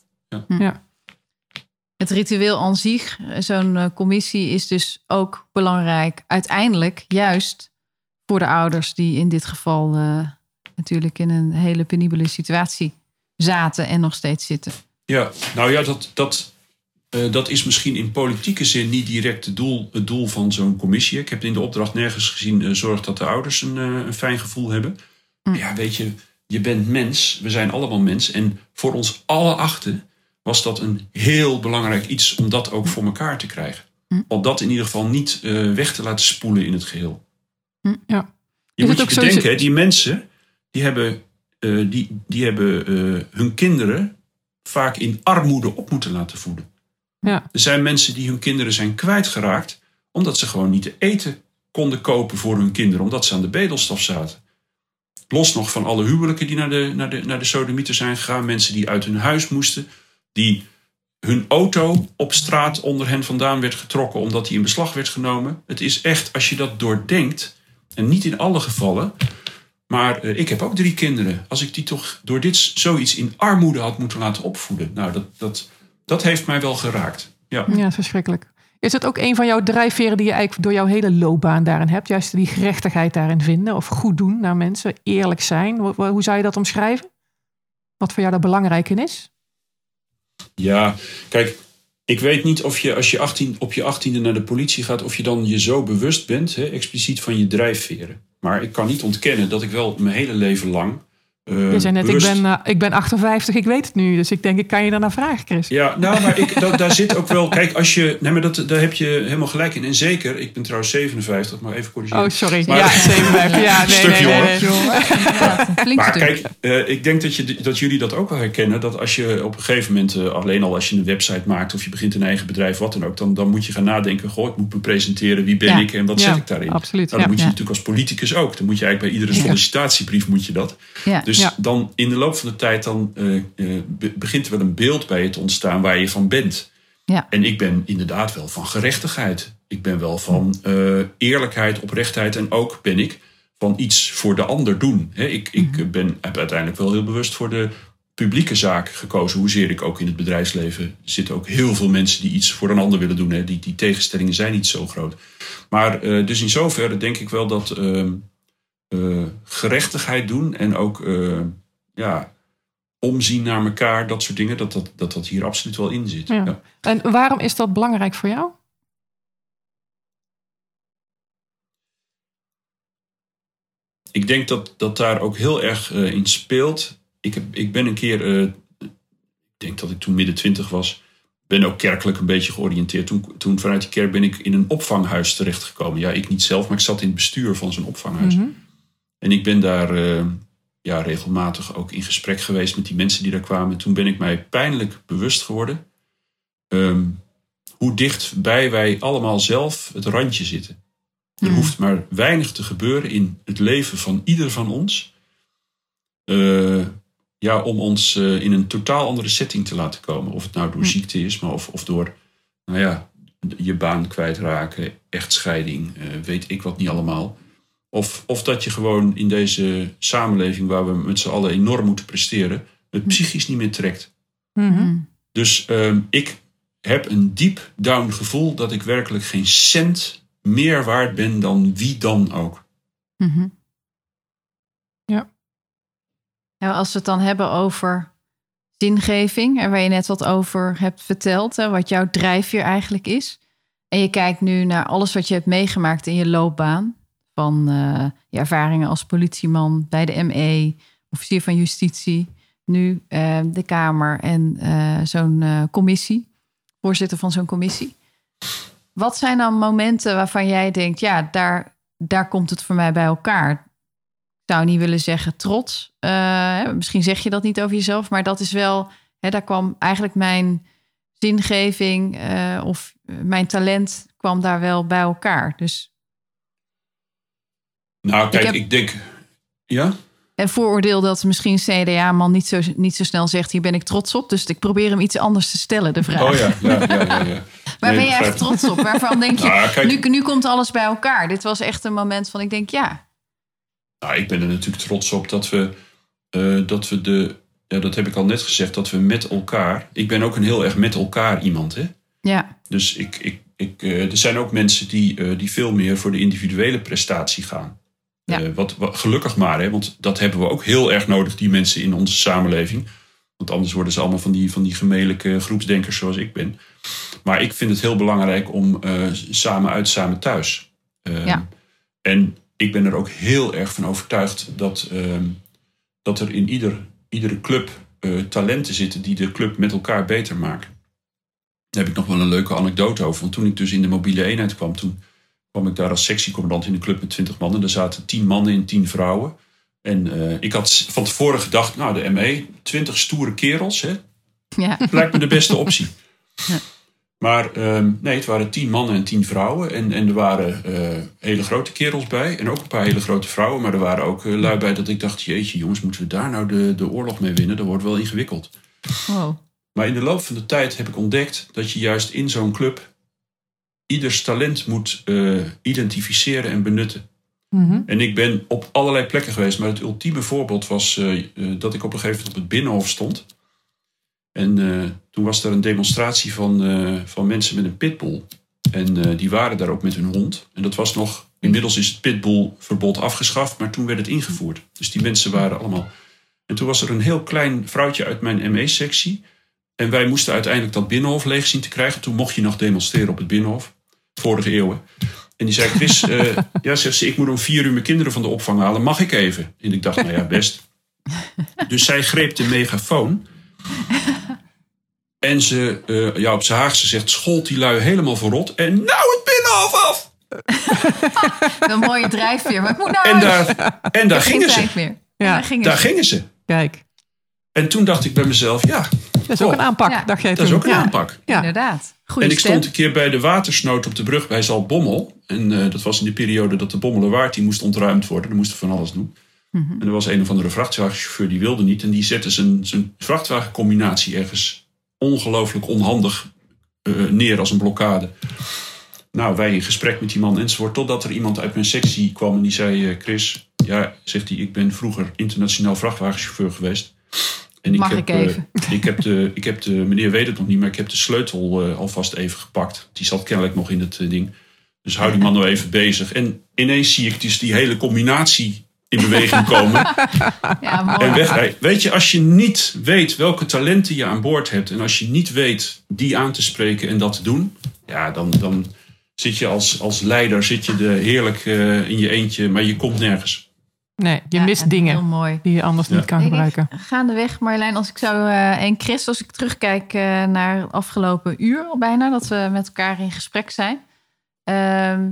Ja. Het ritueel aan zich, zo'n eh, commissie, is dus ook belangrijk. Uiteindelijk juist voor de ouders die in dit geval eh, natuurlijk in een hele penibele situatie zaten en nog steeds zitten. Ja, nou ja, dat, dat, eh, dat is misschien in politieke zin niet direct het doel, het doel van zo'n commissie. Ik heb in de opdracht nergens gezien, eh, zorg dat de ouders een, eh, een fijn gevoel hebben. Mm. Ja, weet je, je bent mens, we zijn allemaal mens. En voor ons alle achten was dat een heel belangrijk iets om dat ook voor elkaar te krijgen. Mm. Om dat in ieder geval niet weg te laten spoelen in het geheel. Ja. Je Is moet je bedenken, sowieso- die mensen die hebben, die, die hebben hun kinderen vaak in armoede op moeten laten voeden. Ja. Er zijn mensen die hun kinderen zijn kwijtgeraakt omdat ze gewoon niet te eten konden kopen voor hun kinderen, omdat ze aan de bedelstaf zaten. Los nog van alle huwelijken die naar de, naar de, naar de sodomieter zijn gegaan, mensen die uit hun huis moesten, die hun auto op straat onder hen vandaan werd getrokken omdat die in beslag werd genomen. Het is echt, als je dat doordenkt, en niet in alle gevallen, maar eh, ik heb ook drie kinderen. Als ik die toch door dit zoiets in armoede had moeten laten opvoeden, nou, dat, dat, dat heeft mij wel geraakt. Ja. ja, verschrikkelijk. Is het ook een van jouw drijfveren die je eigenlijk door jouw hele loopbaan daarin hebt? Juist die gerechtigheid daarin vinden of goed doen naar mensen, eerlijk zijn. Hoe, hoe zou je dat omschrijven? Wat voor jou daar belangrijk in is? Ja, kijk, ik weet niet of je als je 18, op je achttiende naar de politie gaat, of je dan je zo bewust bent, hè, expliciet van je drijfveren. Maar ik kan niet ontkennen dat ik wel mijn hele leven lang. Eh, Je zei net, ik ben, eh, ik ben 58, ik weet het nu. Dus ik denk, ik kan je daarna vragen, Chris. Ja, nou, maar ik, da- daar zit ook wel. Kijk, als je. Nee, maar dat, daar heb je helemaal gelijk in. En zeker, ik ben trouwens 57, maar even corrigeren. Oh, sorry. Maar- ja, 57. Ja, nee, nee, Stukje, nee, Maar kijk, eh, ik denk dat, je, dat jullie dat ook wel herkennen. Dat als je op een gegeven moment, eh, alleen al als je een website maakt of je begint een eigen bedrijf, wat dan ook, dan, dan moet je gaan nadenken: goh, ik moet me presenteren, wie ben Ja. ik en wat Ja, zet ik daarin? absoluut, Nou, dan ja. moet je Ja. natuurlijk als politicus ook. Dan moet je eigenlijk bij iedere Ja. sollicitatiebrief moet je dat. ja. Dus Ja. dan in de loop van de tijd dan, eh, eh, be- begint er wel een beeld bij je te ontstaan waar je van bent. Ja. En ik ben inderdaad wel van gerechtigheid. Ik ben wel van eh, eerlijkheid, oprechtheid. En ook ben ik van iets voor de ander doen. Ik ik Mhm. ben, heb uiteindelijk wel heel bewust voor de publieke zaak gekozen. Hoezeer ik ook in het bedrijfsleven zitten ook heel veel mensen die iets voor een ander willen doen. Die, die tegenstellingen zijn niet zo groot. Maar dus in zoverre denk ik wel dat ehm, eh, gerechtigheid doen en ook eh, ja, omzien naar elkaar, dat soort dingen, dat dat, dat, dat hier absoluut wel in zit. Ja. En waarom is dat belangrijk voor jou? Ik denk dat, dat daar ook heel erg uh, in speelt. Ik, heb, ik ben een keer, ik denk dat ik toen midden twintig was, ben ook kerkelijk een beetje georiënteerd. Toen, toen vanuit die kerk ben ik in een opvanghuis terechtgekomen. Ja, ik niet zelf, maar ik zat in het bestuur van zo'n opvanghuis. Mhm. En ik ben daar eh, ja, regelmatig ook in gesprek geweest met die mensen die daar kwamen. Toen ben ik mij pijnlijk bewust geworden ehm, hoe dichtbij wij allemaal zelf het randje zitten. Er Mhm. hoeft maar weinig te gebeuren in het leven van ieder van ons. eh, ja, om ons eh, in een totaal andere setting te laten komen. Of het nou door Hm. ziekte is, maar of, of door nou ja, je baan kwijtraken, echtscheiding, eh, weet ik wat niet allemaal. Of, of dat je gewoon in deze samenleving waar we met z'n allen enorm moeten presteren, het psychisch niet meer trekt. Mhm. Mhm. Dus ehm, ik heb een diep down gevoel dat ik werkelijk geen cent meer waard ben dan wie dan ook. Mhm. Ja. Nou, als we het dan hebben over zingeving, en waar je net wat over hebt verteld, hè, wat jouw drijfveer eigenlijk is. En je kijkt nu naar alles wat je hebt meegemaakt in je loopbaan. Van eh, je ervaringen als politieman bij de ME, officier van justitie, nu eh, de Kamer en eh, zo'n commissie, voorzitter van zo'n commissie. Wat zijn dan momenten waarvan jij denkt, ja, daar, daar komt het voor mij bij elkaar? Ik zou niet willen zeggen trots. Misschien zeg je dat niet over jezelf, maar dat is wel, hè, daar kwam eigenlijk mijn zingeving of mijn talent kwam daar wel bij elkaar. Dus Nou, kijk, heb- ik denk. Ja? een vooroordeel dat misschien CDA-man niet zo, niet zo snel zegt, hier ben ik trots op. Dus ik probeer hem iets anders te stellen, de vraag. Oh ja, ja, ja, ja. ja. Waar Nee, ben je echt trots op? Waarvan denk je, Nou, kijk, nu, nu komt alles bij elkaar. Dit was echt een moment van, ik denk, ja. nou, ik ben er natuurlijk trots op dat we, eh, dat we de. Ja, dat heb ik al net gezegd, dat we met elkaar. Ik ben ook een heel erg met elkaar iemand, hè? Ja, Dus ik, ik, ik, eh, er zijn ook mensen die, eh, die veel meer voor de individuele prestatie gaan. Ja. Eh, wat, wat, gelukkig maar, hè, want dat hebben we ook heel erg nodig, die mensen in onze samenleving. Want anders worden ze allemaal van die, van die gemelijke groepsdenkers zoals ik ben. Maar ik vind het heel belangrijk om eh, samen uit, samen thuis. Eh, Ja. En ik ben er ook heel erg van overtuigd dat, ehm, dat er in ieder, iedere club eh, talenten zitten die de club met elkaar beter maken. Daar heb ik nog wel een leuke anekdote over. Want toen ik dus in de mobiele eenheid kwam, toen kwam ik daar als sectiecommandant in de club met 20 mannen. Er zaten 10 mannen en 10 vrouwen. En eh, ik had van tevoren gedacht, nou de ME, 20 stoere kerels, hè, ja. lijkt me de beste optie. Ja. Maar ehm, nee, het waren 10 mannen en 10 vrouwen. En, en er waren eh, hele grote kerels bij. En ook een paar hele grote vrouwen. Maar er waren ook eh, lui bij dat ik dacht, jeetje jongens, moeten we daar nou de, de oorlog mee winnen? Dat wordt wel ingewikkeld. Wow. Maar in de loop van de tijd heb ik ontdekt dat je juist in zo'n club ieders talent moet eh, identificeren en benutten. Mhm. En ik ben op allerlei plekken geweest, maar het ultieme voorbeeld was eh, eh, dat ik op een gegeven moment op het Binnenhof stond. En toen was er een demonstratie van, van mensen met een pitbull. En die waren daar ook met hun hond. En dat was nog, inmiddels is het pitbullverbod afgeschaft, maar toen werd het ingevoerd. Dus die mensen waren allemaal. En toen was er een heel klein vrouwtje uit mijn ME-sectie. En wij moesten uiteindelijk dat Binnenhof leeg zien te krijgen. Toen mocht je nog demonstreren op het Binnenhof. Vorige eeuwen. En die zei, Chris, eh, ja, zegt ze, ik moet om vier uur mijn kinderen van de opvang halen. Mag ik even? En ik dacht, nou ja, best. Dus zij greep de megafoon. En ze, eh, ja, op zijn Haagse zegt, schold die lui helemaal verrot. En nou het Binnenhof af! Een mooie drijfveer. Maar ik moet naar En huis. daar, en daar gingen ze. En Ja, daar gingen Daar ze. gingen ze. Kijk, En toen dacht ik bij mezelf, ja, dat is ook een aanpak. Ja. Dacht jij dat is ook een ja. aanpak. Ja. Inderdaad. Goeie en ik stem. stond een keer bij de watersnood op de brug bij Zaltbommel. En eh, dat was in de periode dat de Bommelerwaard die moest ontruimd worden. Die moesten van alles doen. Mhm. En er was een of andere vrachtwagenchauffeur die wilde niet. En die zette zijn, zijn vrachtwagencombinatie ergens ongelooflijk onhandig eh, neer als een blokkade. Nou, wij in gesprek met die man enzovoort. Totdat er iemand uit mijn sectie kwam en die zei... eh, Chris, ja, zegt hij, ik ben vroeger internationaal vrachtwagenchauffeur geweest. En Mag heb, ik eh, even? ik heb de, ik heb de, meneer weet het nog niet, maar ik heb de sleutel eh, alvast even gepakt. Die zat kennelijk nog in het eh, ding. Dus hou die man nou even bezig. En ineens zie ik dus die hele combinatie in beweging komen. Ja, mooi. en wegrijden. Weet je, als je niet weet welke talenten je aan boord hebt. En als je niet weet die aan te spreken en dat te doen. Ja, dan, dan zit je als, als leider zit je de heerlijk in je eentje, maar je komt nergens. Nee, je Ja, mist en dingen Heel mooi. die je anders Ja. niet kan Ik- gebruiken. Gaandeweg, Marjolein, als ik zou. eh, en Chris, als ik terugkijk eh, naar het afgelopen uur al bijna, dat we met elkaar in gesprek zijn. ehm,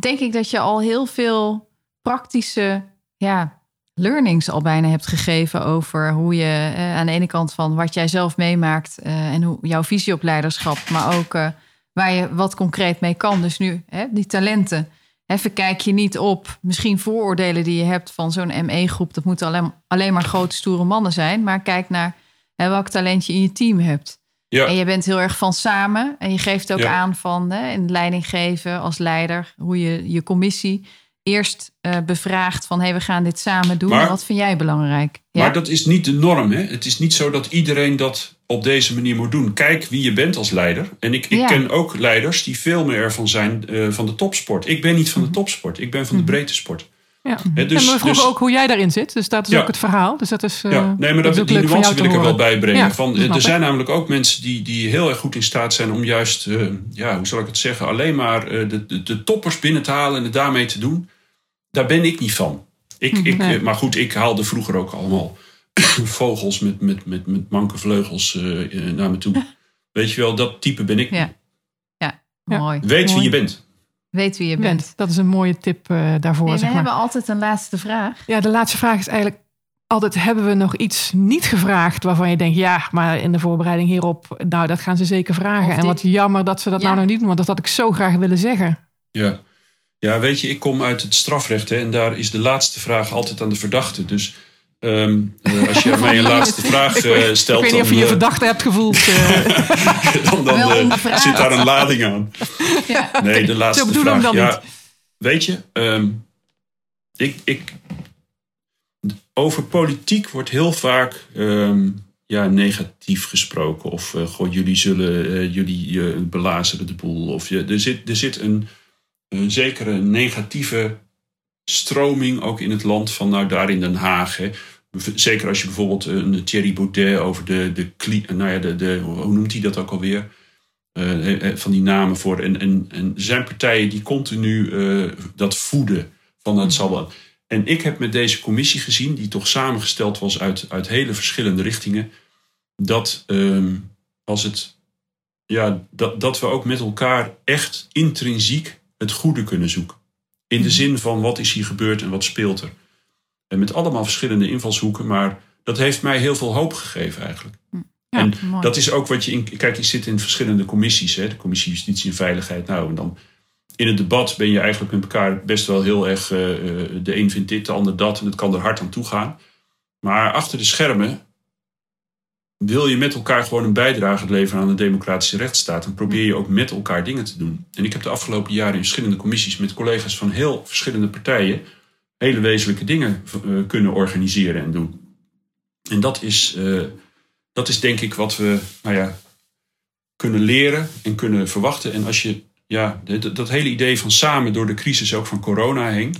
denk ik dat je al heel veel praktische ja, learnings al bijna hebt gegeven over hoe je eh, aan de ene kant van wat jij zelf meemaakt eh, en hoe jouw visie op leiderschap, maar ook eh, waar je wat concreet mee kan. Dus nu, hè, die talenten. Even kijk je niet op misschien vooroordelen die je hebt van zo'n ME-groep. Dat moeten alleen, alleen maar grote, stoere mannen zijn. Maar kijk naar hè, welk talent je in je team hebt. Ja. En je bent heel erg van samen. En je geeft ook Ja. aan van hè, in leiding geven als leider. Hoe je je commissie eerst eh, bevraagt van... hé, hey, we gaan dit samen doen. Maar- en wat vind jij belangrijk? Ja? Maar dat is niet de norm. Hè? Het is niet zo dat iedereen dat op deze manier moet doen. Kijk wie je bent als leider. En ik, ik Ja. ken ook leiders die veel meer ervan zijn eh, van de topsport. Ik ben niet Mhm. van de topsport. Ik ben van de breedte sport. Ja. Hè, en dus, we vroegen dus- ook hoe jij daarin zit. Dus dat is Ja. ook het verhaal. Dus dat is, eh, ja, nee, maar dat dat, die van nuance wil ik er wel bij brengen. Ja, van, eh, er ik. zijn namelijk ook mensen die, die heel erg goed in staat zijn om juist, eh, ja, hoe zal ik het zeggen, alleen maar eh, de, de, de toppers binnen te halen en het daarmee te doen. Daar ben ik niet van. Ik, ik, Nee. eh, maar goed, ik haalde vroeger ook allemaal vogels met, met, met, met manke vleugels eh, eh, naar me toe. Weet je wel, dat type ben ik. Ja. Ja, mooi. Weet wie je bent. Weet wie je bent. bent. Dat is een mooie tip eh, daarvoor. Nee, we zeg maar. hebben altijd een laatste vraag. Ja, de laatste vraag is eigenlijk altijd: hebben we nog iets niet gevraagd waarvan je denkt, ja, maar in de voorbereiding hierop, nou, dat gaan ze zeker vragen. En wat jammer dat ze dat Ja. nou nog niet doen, want dat had ik zo graag willen zeggen. Ja. ja, weet je, ik kom uit het strafrecht hè, en daar is de laatste vraag altijd aan de verdachte. Dus ehm, eh, als je mij een laatste vraag eh, stelt, ik weet niet of je dan, je eh, verdachte hebt gevoeld. eh. dan, dan zit daar een lading aan. Ja. Nee, de laatste Zo vraag. dan ja, Weet je, ehm, ik, ik, over politiek wordt heel vaak ehm, ja, negatief gesproken. Of eh, goh, jullie zullen eh, jullie eh, belazeren de boel. Of je, er zit, er zit een, een zekere negatieve stroming ook in het land van nou daar in Den Haag. Hè. Zeker als je bijvoorbeeld een Thierry Baudet over de, de, nou ja, de, de hoe noemt hij dat ook alweer? Eh, eh, van die namen voor. En, en, en zijn partijen die continu eh, dat voeden. Van het zal wel. En ik heb met deze commissie gezien, die toch samengesteld was uit, uit hele verschillende richtingen. Dat ehm, als het. Ja, dat, dat we ook met elkaar echt intrinsiek het goede kunnen zoeken. In de zin van wat is hier gebeurd en wat speelt er. En met allemaal verschillende invalshoeken, maar dat heeft mij heel veel hoop gegeven eigenlijk. Ja, en mooi. dat is ook wat je in. Kijk, je zit in verschillende commissies, hè, de commissie Justitie en Veiligheid. Nou, en dan in het debat ben je eigenlijk met elkaar best wel heel erg. eh, eh, de een vindt dit, de ander dat, en het kan er hard aan toe gaan. Maar achter de schermen wil je met elkaar gewoon een bijdrage leveren aan de democratische rechtsstaat. En probeer je ook met elkaar dingen te doen. En ik heb de afgelopen jaren in verschillende commissies met collega's van heel verschillende partijen hele wezenlijke dingen eh, kunnen organiseren en doen. En dat is, eh, dat is denk ik wat we nou ja, kunnen leren en kunnen verwachten. En als je ja, dat, hele idee van samen door de crisis ook van corona heen,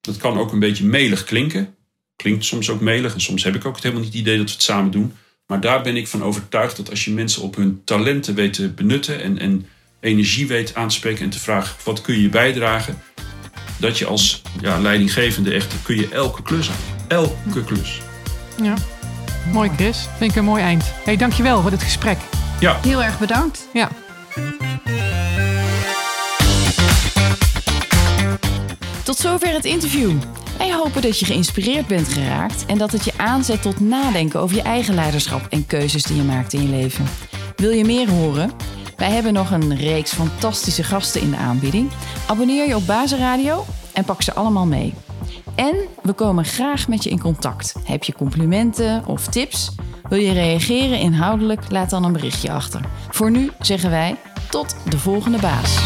dat kan ook een beetje melig klinken. Klinkt soms ook melig en soms heb ik ook helemaal niet het idee dat we het samen doen. Maar daar ben ik van overtuigd dat als je mensen op hun talenten weet te benutten en, en energie weet aan te spreken en te vragen wat kun je bijdragen, dat je als ja, leidinggevende echt kun je elke klus aan. Elke klus. Ja. Mooi, Chris. Vind ik een mooi eind. Hey, dankjewel voor dit gesprek. Heel erg bedankt. Ja. Tot zover het interview. Wij hopen dat je geïnspireerd bent geraakt en dat het je aanzet tot nadenken over je eigen leiderschap en keuzes die je maakt in je leven. Wil je meer horen? Wij hebben nog een reeks fantastische gasten in de aanbieding. Abonneer je op Bazenradio en pak ze allemaal mee. En we komen graag met je in contact. Heb je complimenten of tips? Wil je reageren inhoudelijk? Laat dan een berichtje achter. Voor nu zeggen wij tot de volgende baas.